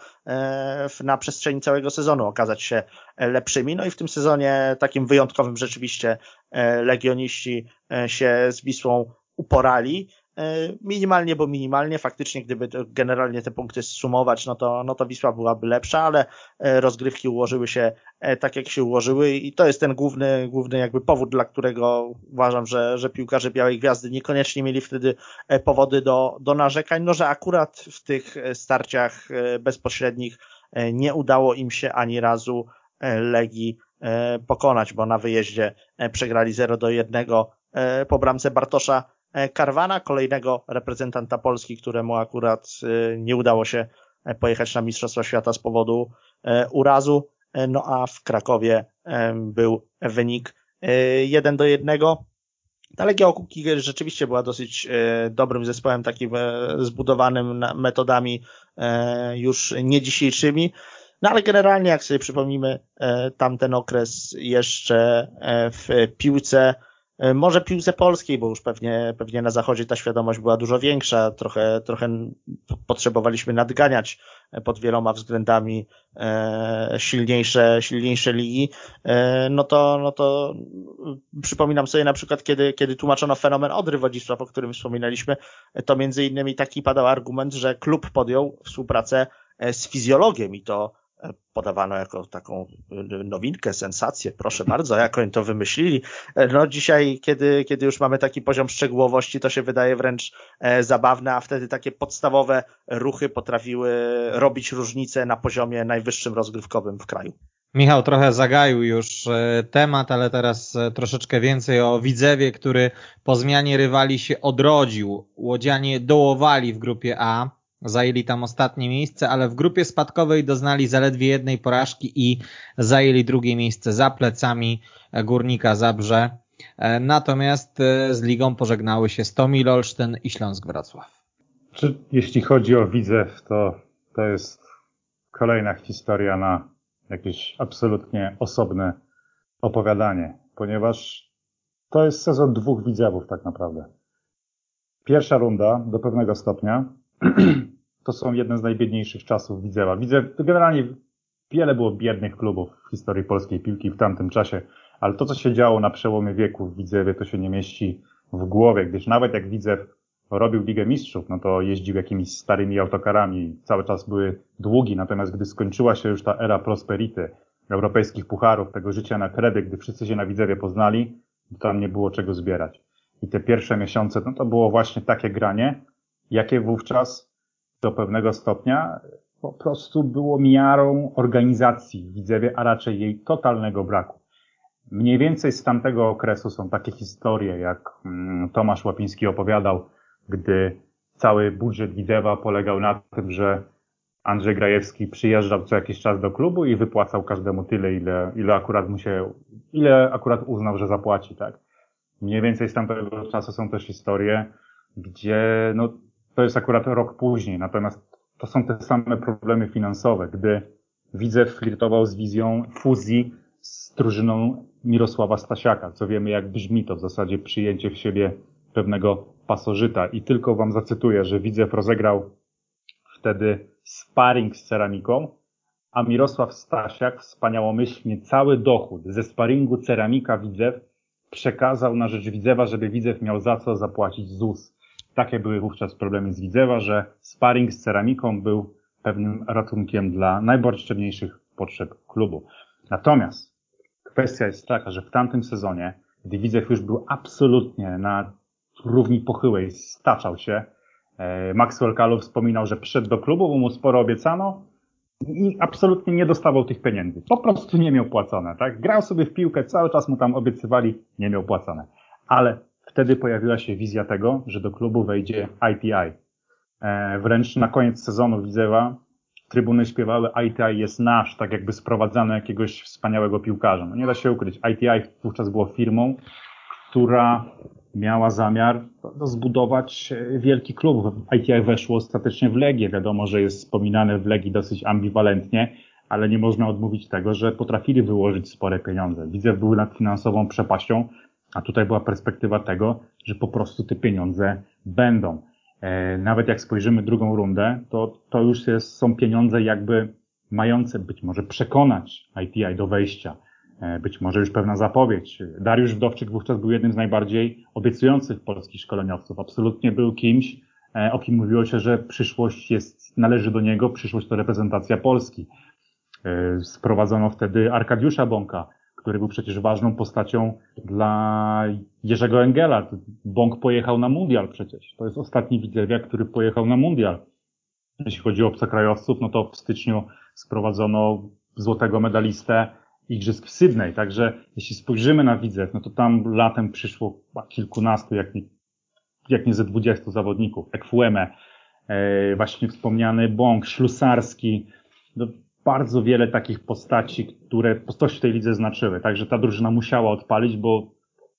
w, na przestrzeni całego sezonu okazać się lepszymi. No i w tym sezonie takim wyjątkowym rzeczywiście e, legioniści e, się z Wisłą uporali. E, minimalnie, bo minimalnie, faktycznie gdyby generalnie te punkty sumować, no to, no to Wisła byłaby lepsza, ale rozgrywki ułożyły się tak, jak się ułożyły i to jest ten główny, główny jakby powód, dla którego uważam, że, że piłkarze Białej Gwiazdy niekoniecznie mieli wtedy powody do, do narzekań, no że akurat w tych starciach bezpośrednich nie udało im się ani razu E, Legii e, pokonać, bo na wyjeździe e, przegrali 0 do 1 po bramce Bartosza Karwana, kolejnego reprezentanta Polski, któremu akurat nie udało się pojechać na Mistrzostwa Świata z powodu urazu. No a w Krakowie był wynik 1 do 1. Ta Legia Okuki rzeczywiście była dosyć dobrym zespołem, takim zbudowanym metodami już nie dzisiejszymi. No ale generalnie, jak sobie przypomnimy e, tamten okres jeszcze e, w piłce, e, może piłce polskiej, bo już pewnie, pewnie na zachodzie ta świadomość była dużo większa, trochę, trochę potrzebowaliśmy nadganiać pod wieloma względami silniejsze, silniejsze ligi, no to, no to przypominam sobie na przykład, kiedy, kiedy tłumaczono fenomen Odry Wodzisław, o którym wspominaliśmy, to między innymi taki padał argument, że klub podjął współpracę z fizjologiem i to podawano jako taką nowinkę, sensację. Proszę bardzo, jak oni to wymyślili. No dzisiaj, kiedy, kiedy już mamy taki poziom szczegółowości, to się wydaje wręcz e, zabawne, a wtedy takie podstawowe ruchy potrafiły robić różnicę na poziomie najwyższym rozgrywkowym w kraju. Michał trochę zagaił już e, temat, ale teraz e, troszeczkę więcej o Widzewie, który po zmianie rywali się odrodził. Łodzianie dołowali w grupie A, Zajęli tam ostatnie miejsce, ale w grupie spadkowej doznali zaledwie jednej porażki i zajęli drugie miejsce za plecami Górnika Zabrze. E, natomiast e, z ligą pożegnały się Stomil Olsztyn i Śląsk Wrocław. Czy, jeśli chodzi o Widzew, to to jest kolejna historia na jakieś absolutnie osobne opowiadanie, ponieważ to jest sezon dwóch Widzewów tak naprawdę. Pierwsza runda do pewnego stopnia to są jedne z najbiedniejszych czasów Widzewa. Widzę, generalnie wiele było biednych klubów w historii polskiej piłki w tamtym czasie, ale to, co się działo na przełomie wieków w Widzewie, to się nie mieści w głowie, gdyż nawet jak Widzew robił Ligę Mistrzów, no to jeździł jakimiś starymi autokarami, cały czas były długi, natomiast gdy skończyła się już ta era prosperity, europejskich pucharów, tego życia na kredyt, gdy wszyscy się na Widzewie poznali, tam nie było czego zbierać. I te pierwsze miesiące, no to było właśnie takie granie, jakie wówczas do pewnego stopnia po prostu było miarą organizacji w Widzewie, a raczej jej totalnego braku. Mniej więcej z tamtego okresu są takie historie, jak mm, Tomasz Łapiński opowiadał, gdy cały budżet Widzewa polegał na tym, że Andrzej Grajewski przyjeżdżał co jakiś czas do klubu i wypłacał każdemu tyle, ile, ile akurat mu się, ile akurat uznał, że zapłaci, tak. Mniej więcej z tamtego czasu są też historie, gdzie no, to jest akurat rok później, natomiast to są te same problemy finansowe, gdy Widzew flirtował z wizją fuzji z drużyną Mirosława Stasiaka, co wiemy jak brzmi to w zasadzie przyjęcie w siebie pewnego pasożyta i tylko wam zacytuję, że Widzew rozegrał wtedy sparring z ceramiką, a Mirosław Stasiak wspaniałomyślnie cały dochód ze sparingu ceramika Widzew przekazał na rzecz Widzewa, żeby Widzew miał za co zapłacić ZUS. Takie były wówczas problemy z Widzewa, że sparring z ceramiką był pewnym ratunkiem dla najpotrzebniejszych potrzeb klubu. Natomiast kwestia jest taka, że w tamtym sezonie, gdy Widzew już był absolutnie na równi pochyłej, staczał się, e, Maxwell Kalu wspominał, że przyszedł do klubu, bo mu sporo obiecano i absolutnie nie dostawał tych pieniędzy. Po prostu nie miał płacone, tak? Grał sobie w piłkę, cały czas mu tam obiecywali, nie miał płacone. Ale wtedy pojawiła się wizja tego, że do klubu wejdzie ITI. E, wręcz na koniec sezonu Widzewa trybuny śpiewały ITI jest nasz, tak jakby sprowadzano jakiegoś wspaniałego piłkarza. No nie da się ukryć. ITI wówczas było firmą, która miała zamiar zbudować e, wielki klub. ITI weszło ostatecznie w Legię. Wiadomo, że jest wspominane w Legii dosyć ambiwalentnie, ale nie można odmówić tego, że potrafili wyłożyć spore pieniądze. Widzew był nad finansową przepaścią, a tutaj była perspektywa tego, że po prostu te pieniądze będą. E, nawet jak spojrzymy drugą rundę, to, to już jest, są pieniądze jakby mające być może przekonać ITI do wejścia. E, być może już pewna zapowiedź. Dariusz Wdowczyk wówczas był jednym z najbardziej obiecujących polskich szkoleniowców. Absolutnie był kimś, e, o kim mówiło się, że przyszłość jest, należy do niego, przyszłość to reprezentacja Polski. Sprowadzono wtedy Arkadiusza Bąka, który był przecież ważną postacią dla Jerzego Engela. Bąk pojechał na mundial przecież. To jest ostatni widzewiak, który pojechał na mundial. Jeśli chodzi o obcokrajowców, no to w styczniu sprowadzono złotego medalistę Igrzysk w Sydney. Także jeśli spojrzymy na Widzew, no to tam latem przyszło kilkunastu, jak nie, jak nie ze dwudziestu zawodników. Ekfueme, e, właśnie wspomniany Bąk, Ślusarski. No, bardzo wiele takich postaci, które postaci w tej lidze znaczyły. Także ta drużyna musiała odpalić, bo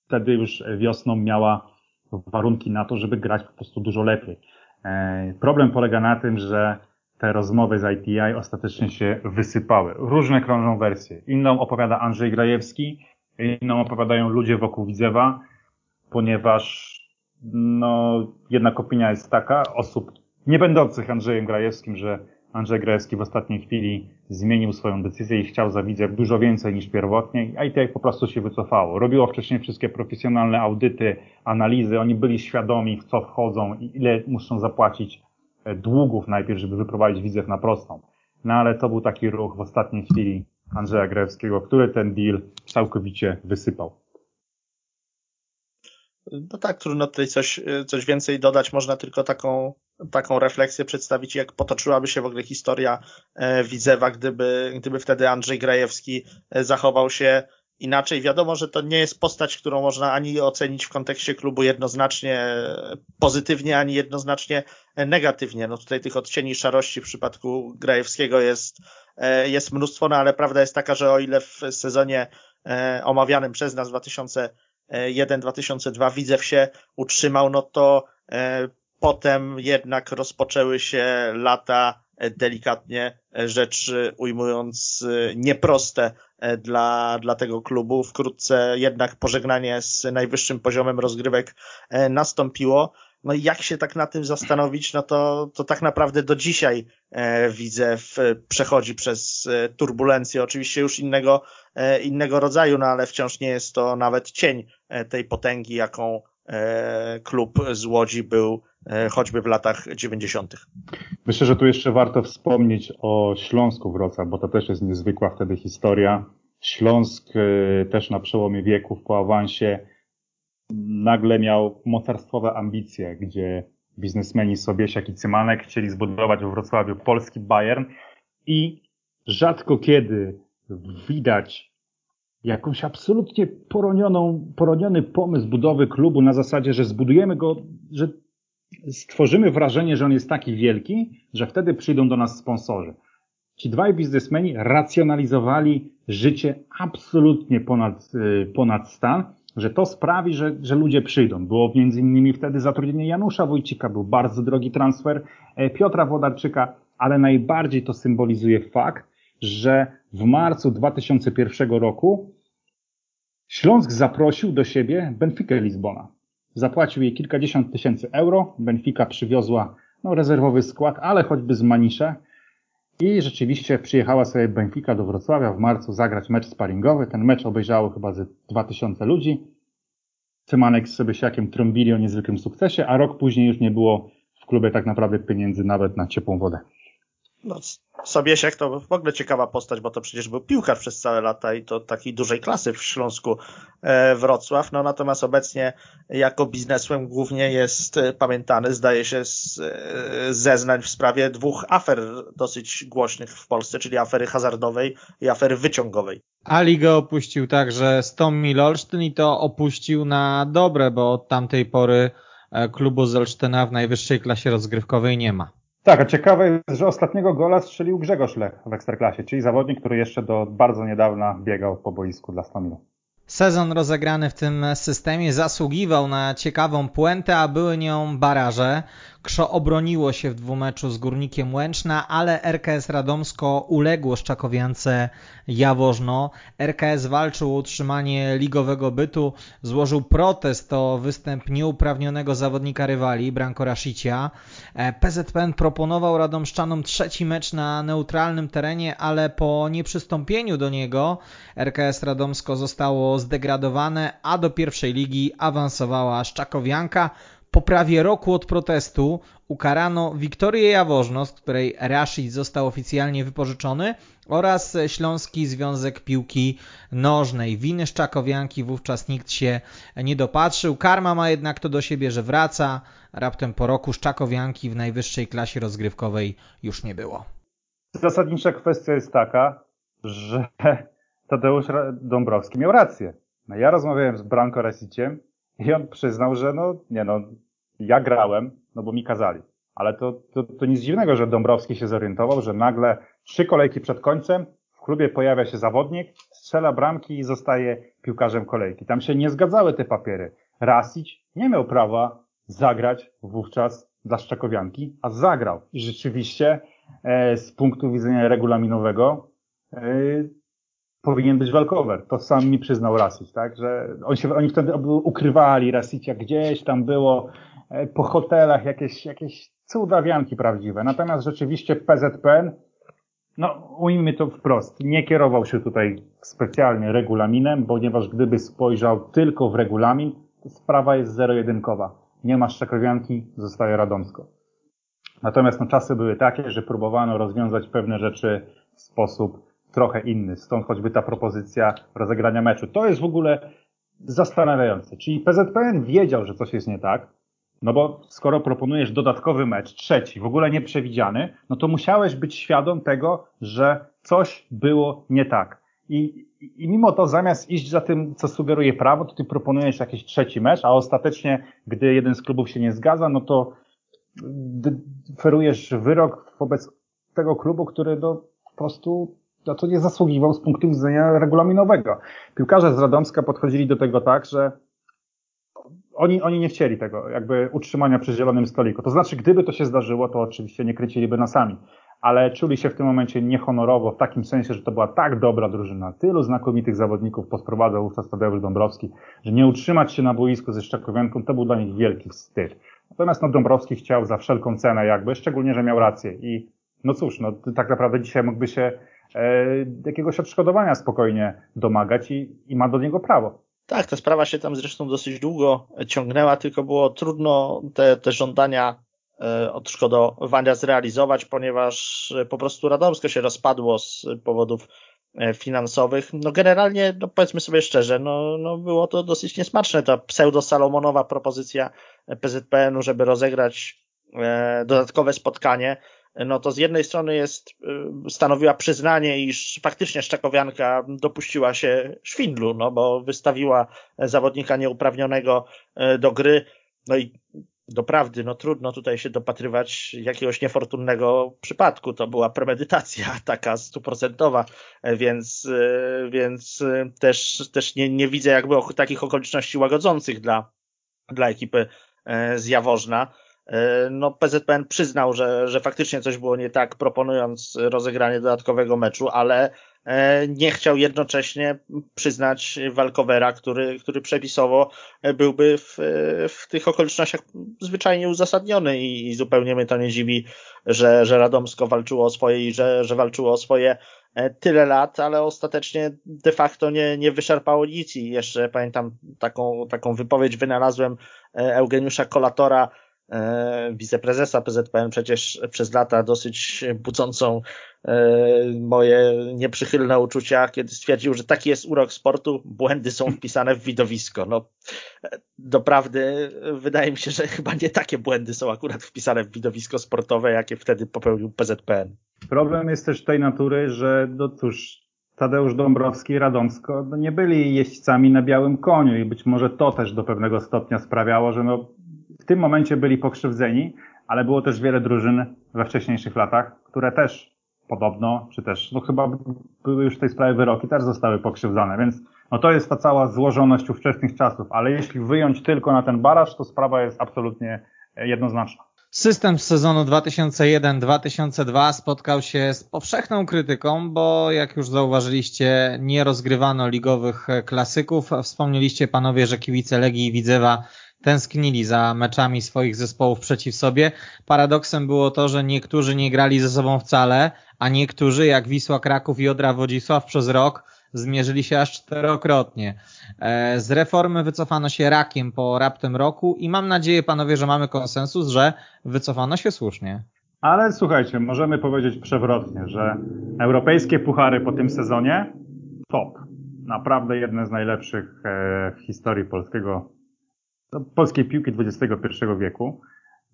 wtedy już wiosną miała warunki na to, żeby grać po prostu dużo lepiej. E, problem polega na tym, że te rozmowy z ITI ostatecznie się wysypały. Różne krążą wersje. Inną opowiada Andrzej Grajewski, inną opowiadają ludzie wokół Widzewa, ponieważ no, jednak opinia jest taka osób nie będących Andrzejem Grajewskim, że Andrzej Grajewski w ostatniej chwili zmienił swoją decyzję i chciał za Widzew dużo więcej niż pierwotnie. ITI po prostu się wycofało. Robiło wcześniej wszystkie profesjonalne audyty, analizy. Oni byli świadomi, w co wchodzą i ile muszą zapłacić e, długów najpierw, żeby wyprowadzić Widzew na prostą. No ale to był taki ruch w ostatniej chwili Andrzeja Grajewskiego, który ten deal całkowicie wysypał. No tak, trudno tutaj coś, coś więcej dodać. Można tylko taką, taką refleksję przedstawić, jak potoczyłaby się w ogóle historia e, Widzewa, gdyby, gdyby wtedy Andrzej Grajewski e, zachował się inaczej. Wiadomo, że to nie jest postać, którą można ani ocenić w kontekście klubu jednoznacznie pozytywnie, ani jednoznacznie negatywnie. No tutaj tych odcieni szarości w przypadku Grajewskiego jest, e, jest mnóstwo, no ale prawda jest taka, że o ile w sezonie omawianym przez nas 2000 1-2002 Widzew się utrzymał, no to e, potem jednak rozpoczęły się lata e, delikatnie rzecz ujmując e, nieproste dla, dla tego klubu. Wkrótce jednak pożegnanie z najwyższym poziomem rozgrywek nastąpiło. No i jak się tak na tym zastanowić, no to, to tak naprawdę do dzisiaj e, widzę, w, przechodzi przez e, turbulencję, oczywiście już innego, e, innego rodzaju, no ale wciąż nie jest to nawet cień e, tej potęgi, jaką e, klub z Łodzi był e, choćby w latach 90. Myślę, że tu jeszcze warto wspomnieć o Śląsku Wrocław, bo to też jest niezwykła wtedy historia. Śląsk też na przełomie wieków po awansie nagle miał mocarstwowe ambicje, gdzie biznesmeni Sobiesiak i Cymanek chcieli zbudować we Wrocławiu polski Bayern i rzadko kiedy widać jakąś absolutnie poronioną, poroniony pomysł budowy klubu na zasadzie, że zbudujemy go, że stworzymy wrażenie, że on jest taki wielki, że wtedy przyjdą do nas sponsorzy. Ci dwaj biznesmeni racjonalizowali życie absolutnie ponad, y, ponad stan że to sprawi, że, że ludzie przyjdą. Było między innymi wtedy zatrudnienie Janusza Wójcika, był bardzo drogi transfer e, Piotra Wodarczyka, ale najbardziej to symbolizuje fakt, że w marcu 2001 roku Śląsk zaprosił do siebie Benfica Lizbona. Zapłacił jej kilkadziesiąt tysięcy euro. Benfica przywiozła no, rezerwowy skład, ale choćby z Manisze. I rzeczywiście przyjechała sobie Benfica do Wrocławia w marcu zagrać mecz sparingowy. Ten mecz obejrzało chyba ze 2000 ludzi. Cymanek z Sebysiakiem trąbili o niezwykłym sukcesie, a rok później już nie było w klubie tak naprawdę pieniędzy nawet na ciepłą wodę. No, Sobiesiak to w ogóle ciekawa postać, bo to przecież był piłkarz przez całe lata i to takiej dużej klasy w Śląsku e, Wrocław. No natomiast obecnie jako biznesłem głównie jest e, pamiętany, zdaje się, z e, zeznań w sprawie dwóch afer dosyć głośnych w Polsce, czyli afery hazardowej i afery wyciągowej. A ligę opuścił także Stomi Olsztyn i to opuścił na dobre, bo od tamtej pory klubu z Olsztyna w najwyższej klasie rozgrywkowej nie ma. Tak, a ciekawe jest, że ostatniego gola strzelił Grzegorz Lech w Ekstraklasie, czyli zawodnik, który jeszcze do bardzo niedawna biegał po boisku dla Stomilu. Sezon rozegrany w tym systemie zasługiwał na ciekawą puentę, a były nią baraże. Krzo obroniło się w dwumeczu z Górnikiem Łęczna, ale RKS Radomsko uległo Szczakowiance Jawożno. RKS walczył o utrzymanie ligowego bytu, złożył protest o występ nieuprawnionego zawodnika rywali, Branko Rashicia. E, PZPN proponował Radomszczanom trzeci mecz na neutralnym terenie, ale po nieprzystąpieniu do niego RKS Radomsko zostało zdegradowane, a do pierwszej ligi awansowała Szczakowianka. Po prawie roku od protestu ukarano Wiktorię Jawożno, z której Rashid został oficjalnie wypożyczony oraz Śląski Związek Piłki Nożnej. Winy Szczakowianki wówczas nikt się nie dopatrzył. Karma ma jednak to do siebie, że wraca. Raptem po roku Szczakowianki w najwyższej klasie rozgrywkowej już nie było. Zasadnicza kwestia jest taka, że Tadeusz Dąbrowski miał rację. No ja rozmawiałem z Branko Rasiciem i on przyznał, że no, nie no, ja grałem, no bo mi kazali. Ale to, to, to nic dziwnego, że Dąbrowski się zorientował, że nagle trzy kolejki przed końcem w klubie pojawia się zawodnik, strzela bramki i zostaje piłkarzem kolejki. Tam się nie zgadzały te papiery. Rasić nie miał prawa zagrać wówczas dla Szczekowianki, a zagrał. I rzeczywiście e, z punktu widzenia regulaminowego e, powinien być walkover. To sam mi przyznał Rasic, tak? Że on się, oni wtedy ukrywali Rasicia gdzieś tam było e, po hotelach jakieś, jakieś cudawianki prawdziwe. Natomiast rzeczywiście PZPN, no ujmijmy to wprost, nie kierował się tutaj specjalnie regulaminem, ponieważ gdyby spojrzał tylko w regulamin, to sprawa jest zero-jedynkowa. Nie ma szczekowianki, zostaje Radomsko. Natomiast no, czasy były takie, że próbowano rozwiązać pewne rzeczy w sposób trochę inny. Stąd choćby ta propozycja rozegrania meczu. To jest w ogóle zastanawiające. Czyli PZPN wiedział, że coś jest nie tak, no bo skoro proponujesz dodatkowy mecz, trzeci, w ogóle nieprzewidziany, no to musiałeś być świadom tego, że coś było nie tak. I, I mimo to zamiast iść za tym, co sugeruje prawo, to ty proponujesz jakiś trzeci mecz, a ostatecznie, gdy jeden z klubów się nie zgadza, no to ferujesz wyrok wobec tego klubu, który do, po prostu na to nie zasługiwał z punktu widzenia regulaminowego. Piłkarze z Radomska podchodzili do tego tak, że oni, oni nie chcieli tego, jakby utrzymania przy zielonym stoliku. To znaczy, gdyby to się zdarzyło, to oczywiście nie kręciliby nasami. Ale czuli się w tym momencie niehonorowo, w takim sensie, że to była tak dobra drużyna, tylu znakomitych zawodników posprowadzał wówczas Tadeusz Dąbrowski, że nie utrzymać się na boisku ze Szczakowianką to był dla nich wielki wstyd. Natomiast no, Dąbrowski chciał za wszelką cenę jakby, szczególnie, że miał rację. I no cóż, no tak naprawdę dzisiaj mógłby się jakiegoś odszkodowania spokojnie domagać i, i ma do niego prawo. Tak, ta sprawa się tam zresztą dosyć długo ciągnęła, tylko było trudno te, te żądania e, odszkodowania zrealizować, ponieważ po prostu Radomsko się rozpadło z powodów e, finansowych. No generalnie, no powiedzmy sobie szczerze, no, no było to dosyć niesmaczne, ta pseudo-salomonowa propozycja PZPN-u, żeby rozegrać e, dodatkowe spotkanie no to z jednej strony jest, y, stanowiła przyznanie, iż faktycznie Szczekowianka dopuściła się szwindlu, no bo wystawiła zawodnika nieuprawnionego y, do gry, no i doprawdy, no trudno tutaj się dopatrywać jakiegoś niefortunnego przypadku. To była premedytacja taka stuprocentowa, więc, y, więc też, też nie, nie widzę jakby takich okoliczności łagodzących dla, dla ekipy z Jaworzna. E, no PZPN przyznał, że, że faktycznie coś było nie tak, proponując rozegranie dodatkowego meczu, ale e, nie chciał jednocześnie przyznać walkowera, który, który przepisowo byłby w, w tych okolicznościach zwyczajnie uzasadniony i, i zupełnie mnie to nie dziwi, że, że Radomsko walczyło o swoje i że, że walczyło o swoje e, tyle lat, ale ostatecznie de facto nie, nie wyszarpało nic. I jeszcze pamiętam taką, taką wypowiedź wynalazłem Eugeniusza Kolatora, wiceprezesa PZPN przecież przez lata dosyć budzącą e, moje nieprzychylne uczucia, kiedy stwierdził, że taki jest urok sportu, błędy są wpisane w widowisko. No, doprawdy wydaje mi się, że chyba nie takie błędy są akurat wpisane w widowisko sportowe, jakie wtedy popełnił PZPN. Problem jest też tej natury, że no cóż, Tadeusz Dąbrowski i Radomsko no nie byli jeźdźcami na białym koniu i być może to też do pewnego stopnia sprawiało, że no tym momencie byli pokrzywdzeni, ale było też wiele drużyn we wcześniejszych latach, które też podobno, czy też, no chyba były już w tej sprawie wyroki, też zostały pokrzywdzone, więc no to jest ta cała złożoność ówczesnych czasów, ale jeśli wyjąć tylko na ten baraż, to sprawa jest absolutnie jednoznaczna. System z sezonu 2001-2002 spotkał się z powszechną krytyką, bo jak już zauważyliście, nie rozgrywano ligowych klasyków. Wspomnieliście panowie, że kibice Legii i Widzewa tęsknili za meczami swoich zespołów przeciw sobie. Paradoksem było to, że niektórzy nie grali ze sobą wcale, a niektórzy, jak Wisła Kraków i Odra Wodzisław przez rok, zmierzyli się aż czterokrotnie. E, z reformy wycofano się rakiem po raptem roku i mam nadzieję, panowie, że mamy konsensus, że wycofano się słusznie. Ale słuchajcie, możemy powiedzieć przewrotnie, że europejskie puchary po tym sezonie top. Naprawdę jedne z najlepszych e, w historii polskiego polskiej piłki XXI wieku.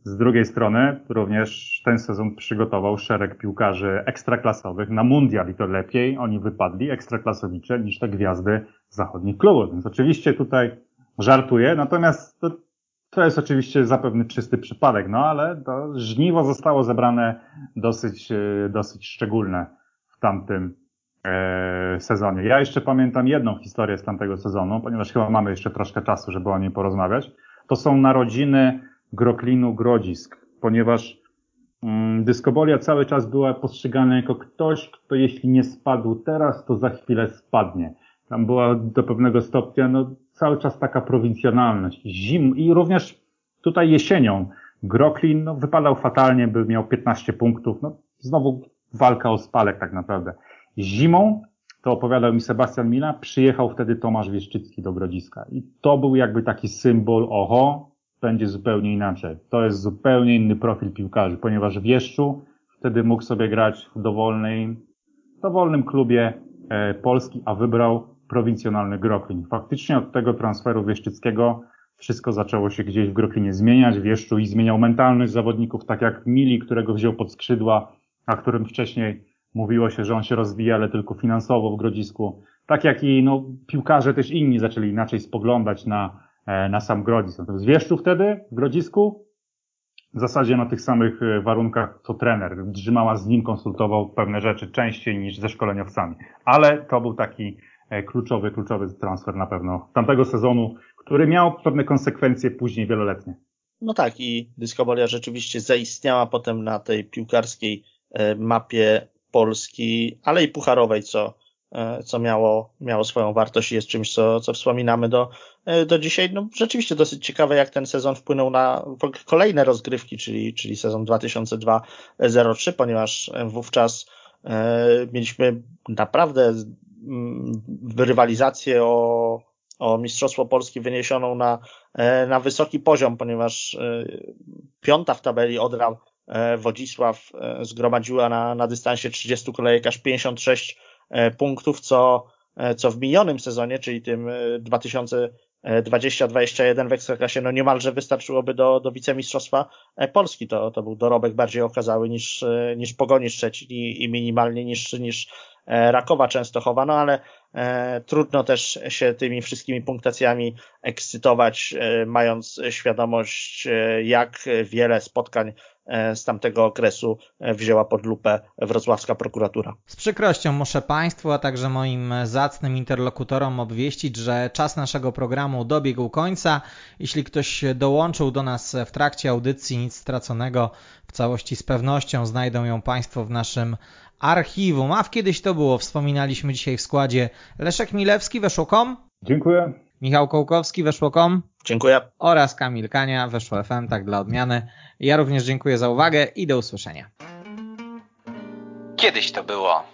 Z drugiej strony również ten sezon przygotował szereg piłkarzy ekstraklasowych na mundial i to lepiej oni wypadli ekstraklasowicze niż te gwiazdy zachodnich klubów. Więc oczywiście tutaj żartuję, natomiast to, to jest oczywiście zapewne czysty przypadek, no ale to żniwo zostało zebrane dosyć, e, dosyć szczególne w tamtym sezonie. Ja jeszcze pamiętam jedną historię z tamtego sezonu, ponieważ chyba mamy jeszcze troszkę czasu, żeby o niej porozmawiać. To są narodziny Groklinu Grodzisk, ponieważ mm, dyskobolia cały czas była postrzegana jako ktoś, kto jeśli nie spadł teraz, to za chwilę spadnie. Tam była do pewnego stopnia no, cały czas taka prowincjonalność. Zim i również tutaj jesienią Groklin no, wypadał fatalnie, by miał 15 punktów. No, znowu walka o spalek tak naprawdę. Zimą, to opowiadał mi Sebastian Mila, przyjechał wtedy Tomasz Wieszczycki do Grodziska. I to był jakby taki symbol, oho, będzie zupełnie inaczej. To jest zupełnie inny profil piłkarzy, ponieważ Wieszczu wtedy mógł sobie grać w dowolnej, dowolnym klubie e, Polski, a wybrał prowincjonalny Groklin. Faktycznie od tego transferu Wieszczyckiego wszystko zaczęło się gdzieś w Groklinie zmieniać, Wieszczu i zmieniał mentalność zawodników, tak jak Mili, którego wziął pod skrzydła, a którym wcześniej mówiło się, że on się rozwija, ale tylko finansowo w Grodzisku. Tak jak i no, piłkarze też inni zaczęli inaczej spoglądać na, e, na sam Grodzisk. Natomiast Wieszczu wtedy w Grodzisku w zasadzie na tych samych e, warunkach co trener. Drzymała z nim konsultował pewne rzeczy częściej niż ze szkoleniowcami. Ale to był taki e, kluczowy, kluczowy transfer na pewno tamtego sezonu, który miał pewne konsekwencje później wieloletnie. No tak i Dyskobolia rzeczywiście zaistniała potem na tej piłkarskiej mapie Polski, ale i pucharowej, co, e, co miało, miało swoją wartość i jest czymś, co, co wspominamy do, e, do dzisiaj. No, rzeczywiście dosyć ciekawe, jak ten sezon wpłynął na kolejne rozgrywki, czyli, czyli sezon 2002-03, ponieważ wówczas e, mieliśmy naprawdę mm, rywalizację o, o Mistrzostwo Polski wyniesioną na, na wysoki poziom, ponieważ piąta w tabeli Odra Wodzisław e, zgromadziła na, na dystansie 30 kolejek aż 56 e, punktów, co, co w minionym sezonie, czyli tym 2020-2021 w Ekstraklasie, no niemalże wystarczyłoby do, do wicemistrzostwa Polski. To, to był dorobek bardziej okazały niż, niż Pogoni Szczecin i, i minimalnie niższy niż Rakowa Częstochowa, no ale e, trudno też się tymi wszystkimi punktacjami ekscytować, e, mając świadomość, e, jak wiele spotkań E, z tamtego okresu e, wzięła pod lupę wrocławska prokuratura. Z przykrością muszę Państwu, a także moim zacnym interlokutorom obwieścić, że czas naszego programu dobiegł końca. Jeśli ktoś dołączył do nas w trakcie audycji, nic straconego, w całości z pewnością znajdą ją Państwo w naszym archiwum. A w kiedyś to było, wspominaliśmy dzisiaj w składzie Leszek Milewski, weszło.com. Dziękuję. Michał Kołkowski, weszło.com. Dziękuję. Oraz Kamil Kania, weszło FM, tak dla odmiany. Ja również dziękuję za uwagę i do usłyszenia. Kiedyś to było.